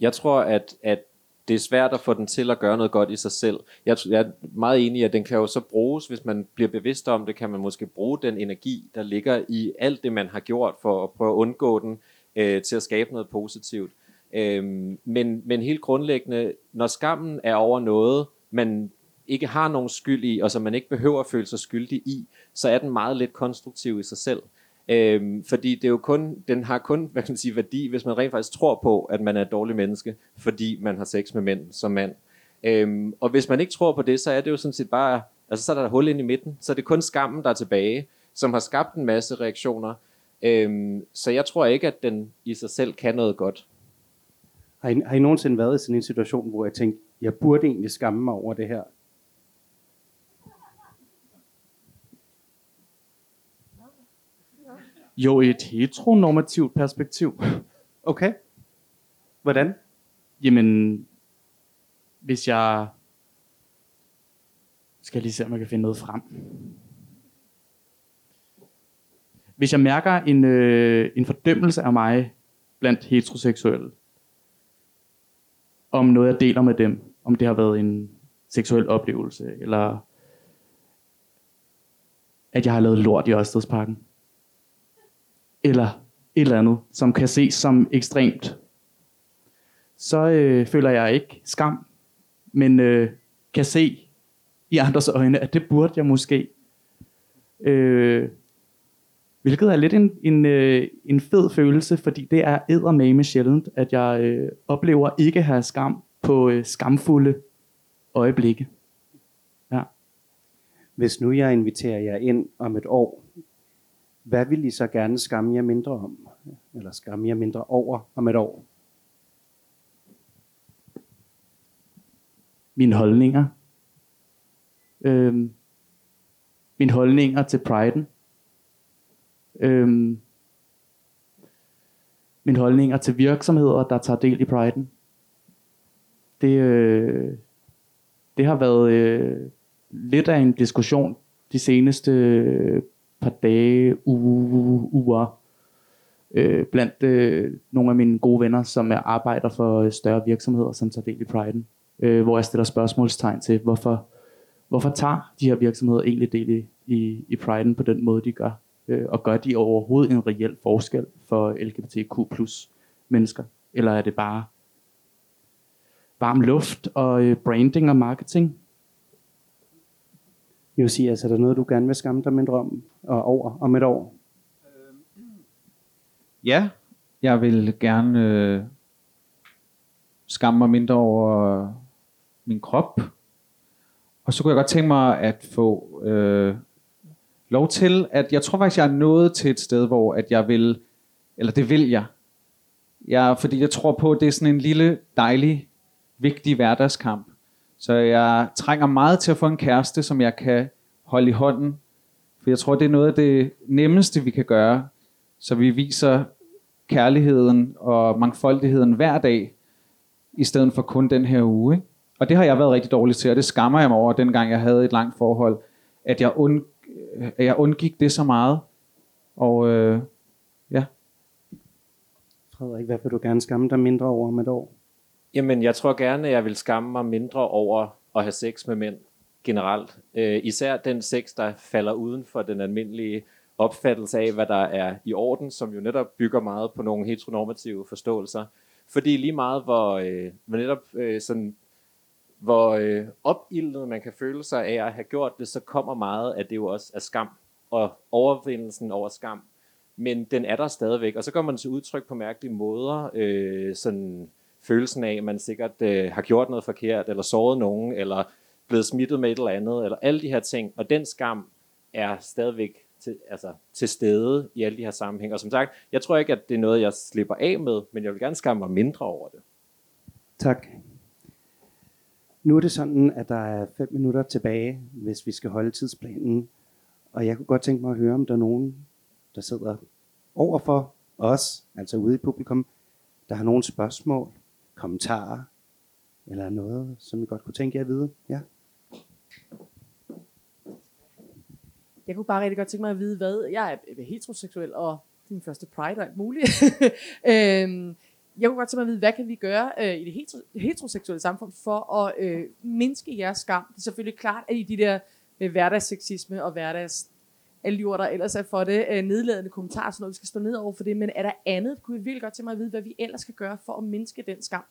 Jeg tror, at, at det er svært at få den til at gøre noget godt i sig selv. Jeg, jeg er meget enig i, at den kan jo så bruges, hvis man bliver bevidst om det, kan man måske bruge den energi, der ligger i alt det, man har gjort for at prøve at undgå den, øh, til at skabe noget positivt. Øh, men, men helt grundlæggende, når skammen er over noget, man ikke har nogen skyld i, og som man ikke behøver at føle sig skyldig i, så er den meget lidt konstruktiv i sig selv. Øhm, fordi det er jo kun, den har kun hvad kan man sige, værdi, hvis man rent faktisk tror på, at man er et dårligt menneske, fordi man har sex med mænd som mand. Øhm, og hvis man ikke tror på det, så er det jo sådan set bare, altså så er der et hul ind i midten, så er det kun skammen, der er tilbage, som har skabt en masse reaktioner. Øhm, så jeg tror ikke, at den i sig selv kan noget godt. Har I, har I nogensinde været i sådan en situation, hvor jeg tænkte, jeg burde egentlig skamme mig over det her? Jo, i et heteronormativt perspektiv. Okay. Hvordan? Jamen, hvis jeg... Skal jeg lige se, om jeg kan finde noget frem. Hvis jeg mærker en, øh, en fordømmelse af mig blandt heteroseksuelle, om noget jeg deler med dem, om det har været en seksuel oplevelse, eller at jeg har lavet lort i Ørstedsparken, eller et eller andet, som kan ses som ekstremt, så øh, føler jeg ikke skam, men øh, kan se i andres øjne, at det burde jeg måske. Øh, hvilket er lidt en, en, øh, en fed følelse, fordi det er eddermame sjældent, at jeg øh, oplever ikke at have skam på øh, skamfulde øjeblikke. Ja. Hvis nu jeg inviterer jer ind om et år, hvad vil I så gerne skamme jer mindre om? Eller skamme jer mindre over om et år? Mine holdninger. Øhm, mine holdninger til priden. Øhm, mine holdninger til virksomheder, der tager del i priden. Det, øh, det har været øh, lidt af en diskussion de seneste øh, par dage, uge, uger, øh, blandt øh, nogle af mine gode venner, som er arbejder for øh, større virksomheder, som tager del i Pride'en. Øh, hvor jeg stiller spørgsmålstegn til, hvorfor, hvorfor tager de her virksomheder egentlig del i, i, i Pride'en på den måde, de gør? Øh, og gør de overhovedet en reel forskel for LGBTQ plus mennesker? Eller er det bare varm luft og øh, branding og marketing. Josias, altså, er der noget, du gerne vil skamme dig mindre om og over om et år? Øh, ja, jeg vil gerne øh, skamme mig mindre over min krop. Og så kunne jeg godt tænke mig at få øh, lov til, at jeg tror faktisk, jeg er nået til et sted, hvor at jeg vil, eller det vil jeg. jeg fordi jeg tror på, at det er sådan en lille, dejlig, vigtig hverdagskamp. Så jeg trænger meget til at få en kæreste, som jeg kan holde i hånden. For jeg tror, det er noget af det nemmeste, vi kan gøre. Så vi viser kærligheden og mangfoldigheden hver dag, i stedet for kun den her uge. Ikke? Og det har jeg været rigtig dårlig til, og det skammer jeg mig over, dengang jeg havde et langt forhold, at jeg, und, at jeg undgik det så meget. Og øh, ja. Frederik, hvad vil du gerne skamme dig mindre over om et år? Jamen, jeg tror gerne, at jeg vil skamme mig mindre over at have sex med mænd generelt. Øh, især den sex, der falder uden for den almindelige opfattelse af, hvad der er i orden, som jo netop bygger meget på nogle heteronormative forståelser. Fordi lige meget, hvor, øh, hvor netop øh, sådan, hvor øh, opildet man kan føle sig af at have gjort det, så kommer meget af det jo også af skam og overvindelsen over skam. Men den er der stadigvæk, og så kommer man til udtryk på mærkelige måder. Øh, sådan følelsen af, at man sikkert øh, har gjort noget forkert, eller såret nogen, eller blevet smittet med et eller andet, eller alle de her ting. Og den skam er stadigvæk til, altså, til stede i alle de her sammenhænge. Og som sagt, jeg tror ikke, at det er noget, jeg slipper af med, men jeg vil gerne skamme mig mindre over det. Tak. Nu er det sådan, at der er fem minutter tilbage, hvis vi skal holde tidsplanen. Og jeg kunne godt tænke mig at høre, om der er nogen, der sidder overfor os, altså ude i publikum, der har nogle spørgsmål, kommentarer, eller noget, som I godt kunne tænke jer at vide. Ja. Jeg kunne bare rigtig godt tænke mig at vide, hvad jeg er heteroseksuel, og min første pride og alt muligt. *laughs* øhm, jeg kunne godt tænke mig at vide, hvad kan vi gøre øh, i det hetero, heteroseksuelle samfund for at øh, mindske jeres skam? Det er selvfølgelig klart, at i de der øh, hverdagsseksisme og hverdags Øh, alle jord, der ellers er for det, øh, nedladende kommentarer, sådan noget, vi skal stå ned over for det, men er der andet, kunne vi virkelig godt til mig at vide, hvad vi ellers skal gøre for at mindske den skam?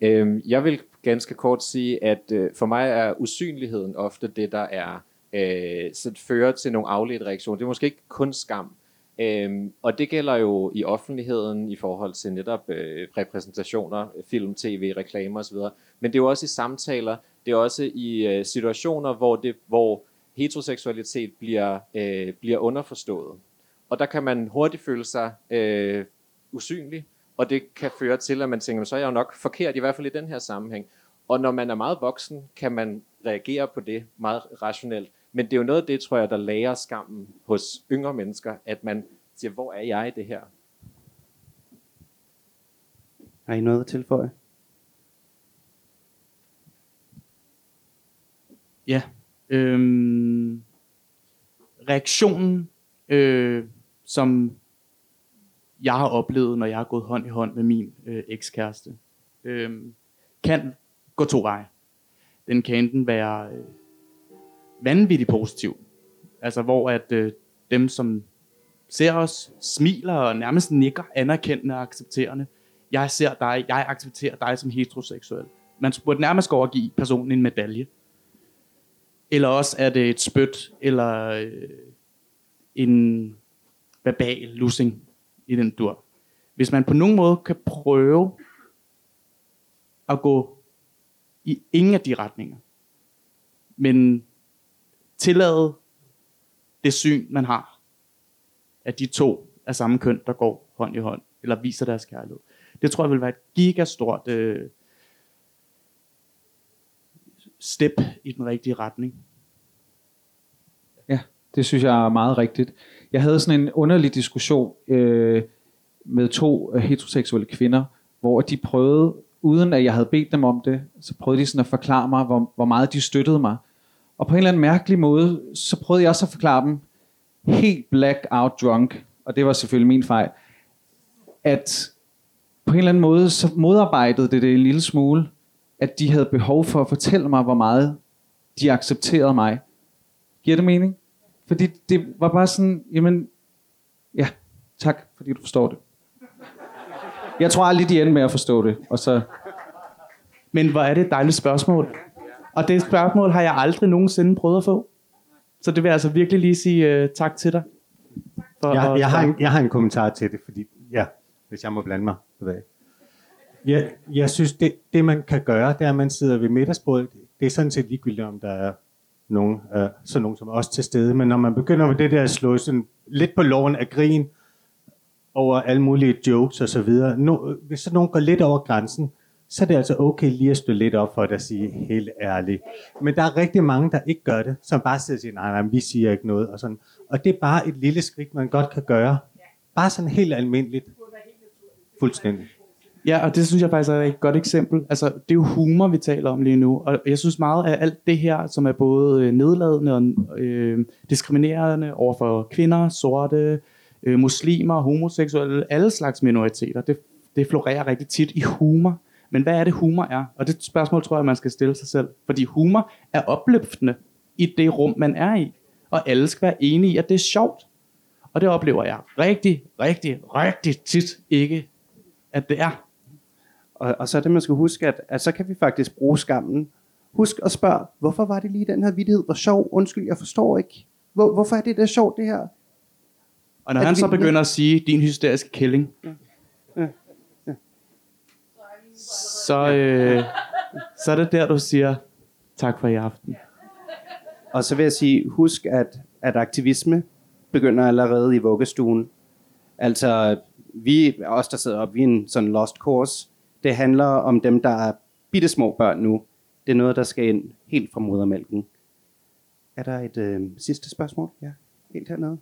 Øhm, jeg vil ganske kort sige, at øh, for mig er usynligheden ofte det, der er øh, så fører til nogle afledte reaktioner. Det er måske ikke kun skam. Øhm, og det gælder jo i offentligheden i forhold til netop øh, repræsentationer, film, tv, reklamer osv. Men det er jo også i samtaler, det er også i øh, situationer, hvor, det, hvor heteroseksualitet bliver, øh, bliver underforstået. Og der kan man hurtigt føle sig øh, usynlig, og det kan føre til, at man tænker, så er jeg jo nok forkert, i hvert fald i den her sammenhæng. Og når man er meget voksen, kan man reagere på det meget rationelt. Men det er jo noget af det, tror jeg, der lærer skammen hos yngre mennesker, at man siger, hvor er jeg i det her? Har I noget at tilføje? Ja. Øhm, reaktionen, øh, som jeg har oplevet, når jeg har gået hånd i hånd med min øh, ekskæreste, øh, kan gå to veje. Den kan enten være øh, vanvittigt positiv, altså hvor at øh, dem, som ser os, smiler og nærmest nikker anerkendende og accepterende. Jeg ser dig, jeg accepterer dig som heteroseksuel. Man burde nærmest gå og give personen en medalje. Eller også er det et spyt, eller øh, en verbal lussing i den dur. Hvis man på nogen måde kan prøve at gå i ingen af de retninger, men tillade det syn, man har, at de to er samme køn, der går hånd i hånd, eller viser deres kærlighed. Det tror jeg vil være et gigastort øh, step i den rigtige retning. Ja, det synes jeg er meget rigtigt. Jeg havde sådan en underlig diskussion øh, med to heteroseksuelle kvinder, hvor de prøvede, uden at jeg havde bedt dem om det, så prøvede de sådan at forklare mig, hvor, hvor meget de støttede mig. Og på en eller anden mærkelig måde, så prøvede jeg også at forklare dem, helt black out drunk, og det var selvfølgelig min fejl, at på en eller anden måde, så modarbejdede det det en lille smule, at de havde behov for at fortælle mig, hvor meget de accepterede mig. Giver det mening? Fordi det var bare sådan, jamen, ja, tak, fordi du forstår det. Jeg tror aldrig, de ender med at forstå det. Og så, Men hvor er det et dejligt spørgsmål. Og det spørgsmål har jeg aldrig nogensinde prøvet at få. Så det vil jeg altså virkelig lige sige uh, tak til dig. For Jeg, jeg, har en, jeg har en kommentar til det, fordi, ja, hvis jeg må blande mig. ved jeg. Jeg, jeg synes, det, det man kan gøre, det er, at man sidder ved middagsbordet. Det er sådan set ligegyldigt, om der er nogen, øh, sådan nogen som os til stede. Men når man begynder med det der at slå sådan lidt på loven af grin over alle mulige jokes og så videre, no, hvis så nogen går lidt over grænsen, så er det altså okay lige at stå lidt op for det og sige helt ærligt. Men der er rigtig mange, der ikke gør det, som bare sidder og siger, nej, nej, vi siger ikke noget. Og, sådan. og det er bare et lille skridt, man godt kan gøre. Bare sådan helt almindeligt. Fuldstændig. Ja, og det synes jeg faktisk er et godt eksempel. Altså, det er jo humor, vi taler om lige nu. Og jeg synes meget af alt det her, som er både øh, nedladende og øh, diskriminerende over for kvinder, sorte, øh, muslimer, homoseksuelle, alle slags minoriteter, det, det florerer rigtig tit i humor. Men hvad er det, humor er? Og det spørgsmål tror jeg, man skal stille sig selv. Fordi humor er opløftende i det rum, man er i. Og alle skal være enige i, at det er sjovt. Og det oplever jeg rigtig, rigtig, rigtig tit ikke, at det er. Og, og så er det, man skal huske, at, at så kan vi faktisk bruge skammen. Husk at spørge, hvorfor var det lige den her vidighed var sjov? Undskyld, jeg forstår ikke. Hvor, hvorfor er det der sjovt, det her? Og når Er han det så begynder at sige, din hysteriske kælling, Ja, ja. så, øh, så er det der, du siger, tak for i aften. Og så vil jeg sige, husk, at, at aktivisme begynder allerede i vuggestuen. Altså, vi, os der sidder op, vi er en sådan lost course. Det handler om dem, der er bitte små børn nu. Det er noget, der skal ind helt fra modermælken. Er der et øh, sidste spørgsmål? Ja, helt hernede.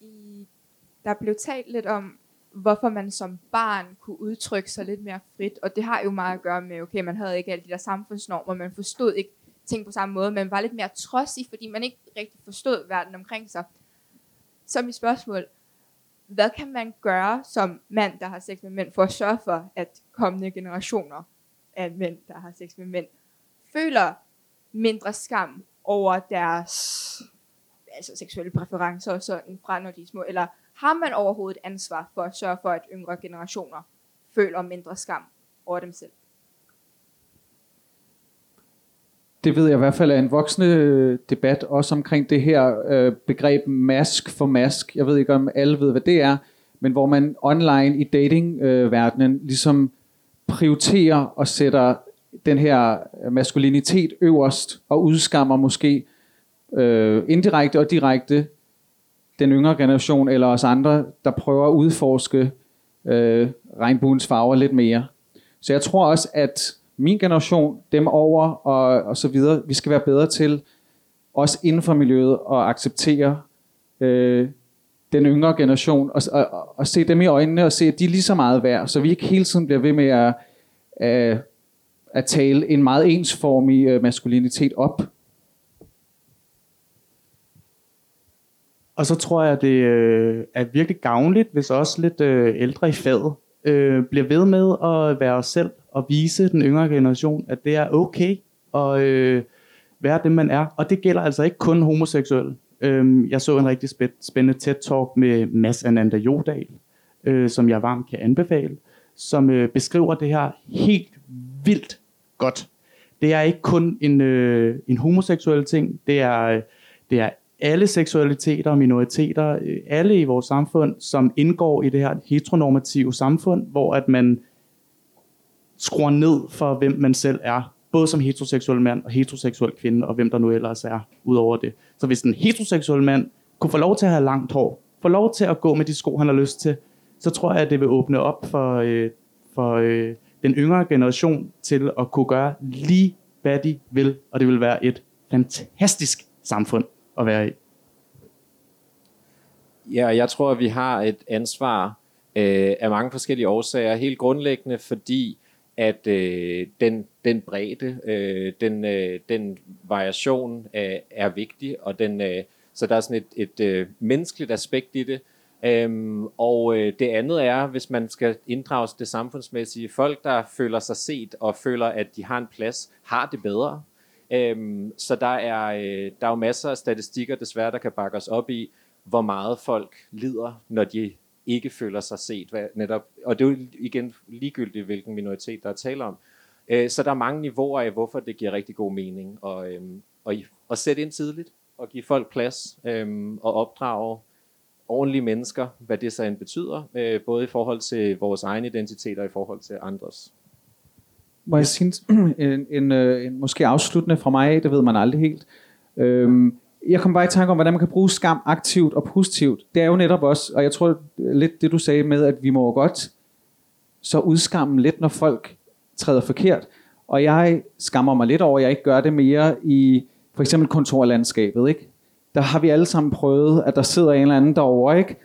i, der blev talt lidt om, hvorfor man som barn kunne udtrykke sig lidt mere frit, og det har jo meget at gøre med, okay, man havde ikke alle de der samfundsnormer, man forstod ikke ting på samme måde, man var lidt mere trodsig, fordi man ikke rigtig forstod verden omkring sig. Så mit spørgsmål, hvad kan man gøre som mand, der har sex med mænd, for at sørge for, at kommende generationer af mænd, der har sex med mænd, føler mindre skam over deres altså seksuelle præferencer og sådan fra når de er små, eller har man overhovedet ansvar for at sørge for, at yngre generationer føler mindre skam over dem selv? Det ved jeg i hvert fald er en voksende øh, debat, også omkring det her øh, begreb mask for mask. Jeg ved ikke, om alle ved, hvad det er, men hvor man online i datingverdenen øh, ligesom prioriterer og sætter den her maskulinitet øverst, og udskammer måske øh, indirekte og direkte den yngre generation, eller os andre, der prøver at udforske øh, regnbuens farver lidt mere. Så jeg tror også, at min generation, dem over og, og så videre, vi skal være bedre til, også inden for miljøet, at acceptere øh, den yngre generation, og, og, og se dem i øjnene, og se, at de er lige så meget værd, så vi ikke hele tiden bliver ved med at, at, at tale en meget ensformig øh, maskulinitet op. Og så tror jeg, det øh, er virkelig gavnligt, hvis også lidt øh, ældre i faget øh, bliver ved med at være os selv og vise den yngre generation, at det er okay at øh, være det, man er. Og det gælder altså ikke kun homoseksuelle. Øh, jeg så en rigtig spændende TED-talk med Mads Ananda Jodal, øh, som jeg varmt kan anbefale, som øh, beskriver det her helt vildt godt. Det er ikke kun en, øh, en homoseksuel ting, det er, øh, det er alle seksualiteter og minoriteter, øh, alle i vores samfund, som indgår i det her heteronormative samfund, hvor at man skruer ned for, hvem man selv er, både som heteroseksuel mand og heteroseksuel kvinde, og hvem der nu ellers er, ud over det. Så hvis en heteroseksuel mand kunne få lov til at have langt hår, få lov til at gå med de sko, han har lyst til, så tror jeg, at det vil åbne op for, øh, for øh, den yngre generation til at kunne gøre lige, hvad de vil, og det vil være et fantastisk samfund at være i. Ja, jeg tror, at vi har et ansvar øh, af mange forskellige årsager. Helt grundlæggende, fordi at øh, den, den bredde, øh, den, øh, den variation øh, er vigtig, og den, øh, så der er sådan et, et øh, menneskeligt aspekt i det. Øhm, og øh, det andet er, hvis man skal inddrages det samfundsmæssige, folk, der føler sig set og føler, at de har en plads, har det bedre. Øhm, så der er, øh, der er jo masser af statistikker, desværre, der kan bakke os op i, hvor meget folk lider, når de ikke føler sig set. Hvad, netop, og det er jo igen ligegyldigt, hvilken minoritet der er tale om. Øh, så der er mange niveauer af, hvorfor det giver rigtig god mening at, øhm, at, at sætte ind tidligt og give folk plads øhm, og opdrage ordentlige mennesker, hvad det så end betyder, øh, både i forhold til vores egen identitet og i forhold til andres. Må jeg sige *clears throat* en, en, øh, en måske afsluttende fra mig, det ved man aldrig helt. Øhm, jeg kom bare i tanke om, hvordan man kan bruge skam aktivt og positivt. Det er jo netop også, og jeg tror lidt det du sagde med, at vi må godt så udskamme lidt, når folk træder forkert. Og jeg skammer mig lidt over, at jeg ikke gør det mere i for eksempel kontorlandskabet. Ikke? Der har vi alle sammen prøvet, at der sidder en eller anden derovre, ikke?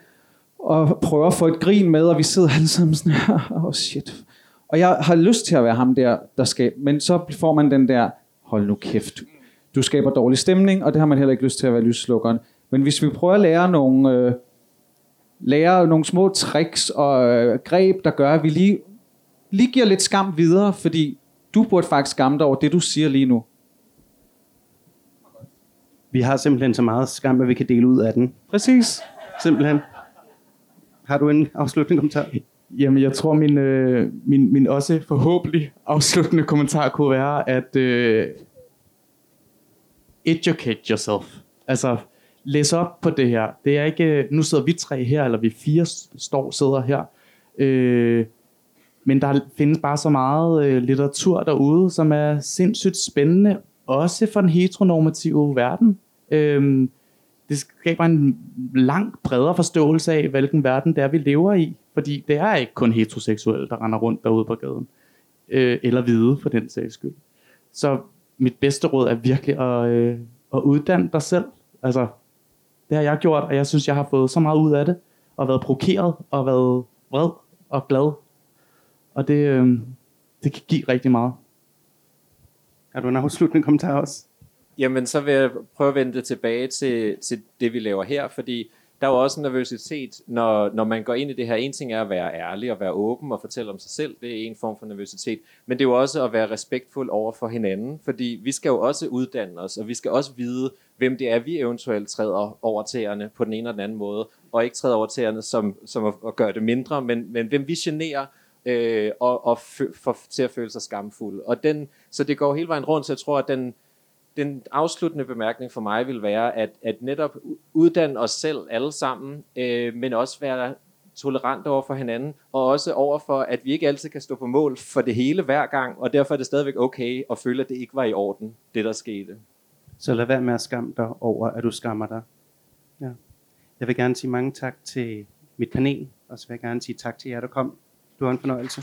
og prøver at få et grin med, og vi sidder alle sammen sådan her, oh shit. Og jeg har lyst til at være ham der, der skal, men så får man den der, hold nu kæft, du skaber dårlig stemning, og det har man heller ikke lyst til at være lysslukkeren. Men hvis vi prøver at lære nogle, øh, lære nogle små tricks og øh, greb, der gør, at vi lige, lige giver lidt skam videre, fordi du burde faktisk skamme dig over det, du siger lige nu. Vi har simpelthen så meget skam, at vi kan dele ud af den. Præcis. Simpelthen. Har du en afslutning kommentar? Jamen, jeg tror, min, øh, min, min også forhåbentlig afsluttende kommentar kunne være, at øh, educate yourself. Altså, læs op på det her. Det er ikke, øh, nu sidder vi tre her, eller vi fire står sidder her. Øh, men der findes bare så meget øh, litteratur derude, som er sindssygt spændende, også for den heteronormative verden. Øh, det skaber en langt bredere forståelse af, hvilken verden det er, vi lever i. Fordi det er ikke kun heteroseksuelle, der render rundt derude på gaden. Øh, eller hvide, for den sags skyld. Så mit bedste råd er virkelig at, øh, at uddanne dig selv. Altså, det har jeg gjort, og jeg synes, jeg har fået så meget ud af det. Og været provokeret, og været vred og glad. Og det, øh, det kan give rigtig meget. Har du en afsluttende kommentar også? Jamen, så vil jeg prøve at vende det tilbage til, til det, vi laver her, fordi der er jo også en nervøsitet, når, når man går ind i det her. En ting er at være ærlig og være åben og fortælle om sig selv. Det er en form for nervøsitet. Men det er jo også at være respektfuld over for hinanden, fordi vi skal jo også uddanne os, og vi skal også vide, hvem det er, vi eventuelt træder over tæerne på den ene eller den anden måde, og ikke træder over tæerne som, som at, at gøre det mindre, men, men hvem vi generer, øh, og, og for, til at føle sig skamfuld. Og den, så det går hele vejen rundt, så jeg tror, at den, den afsluttende bemærkning for mig vil være, at, at netop uddanne os selv alle sammen, øh, men også være tolerant over for hinanden, og også over for, at vi ikke altid kan stå på mål for det hele hver gang, og derfor er det stadigvæk okay at føle, at det ikke var i orden, det der skete. Så lad være med at skamme dig over, at du skammer dig. Ja. Jeg vil gerne sige mange tak til mit panel, og så vil jeg gerne sige tak til jer, der kom. Du har en fornøjelse.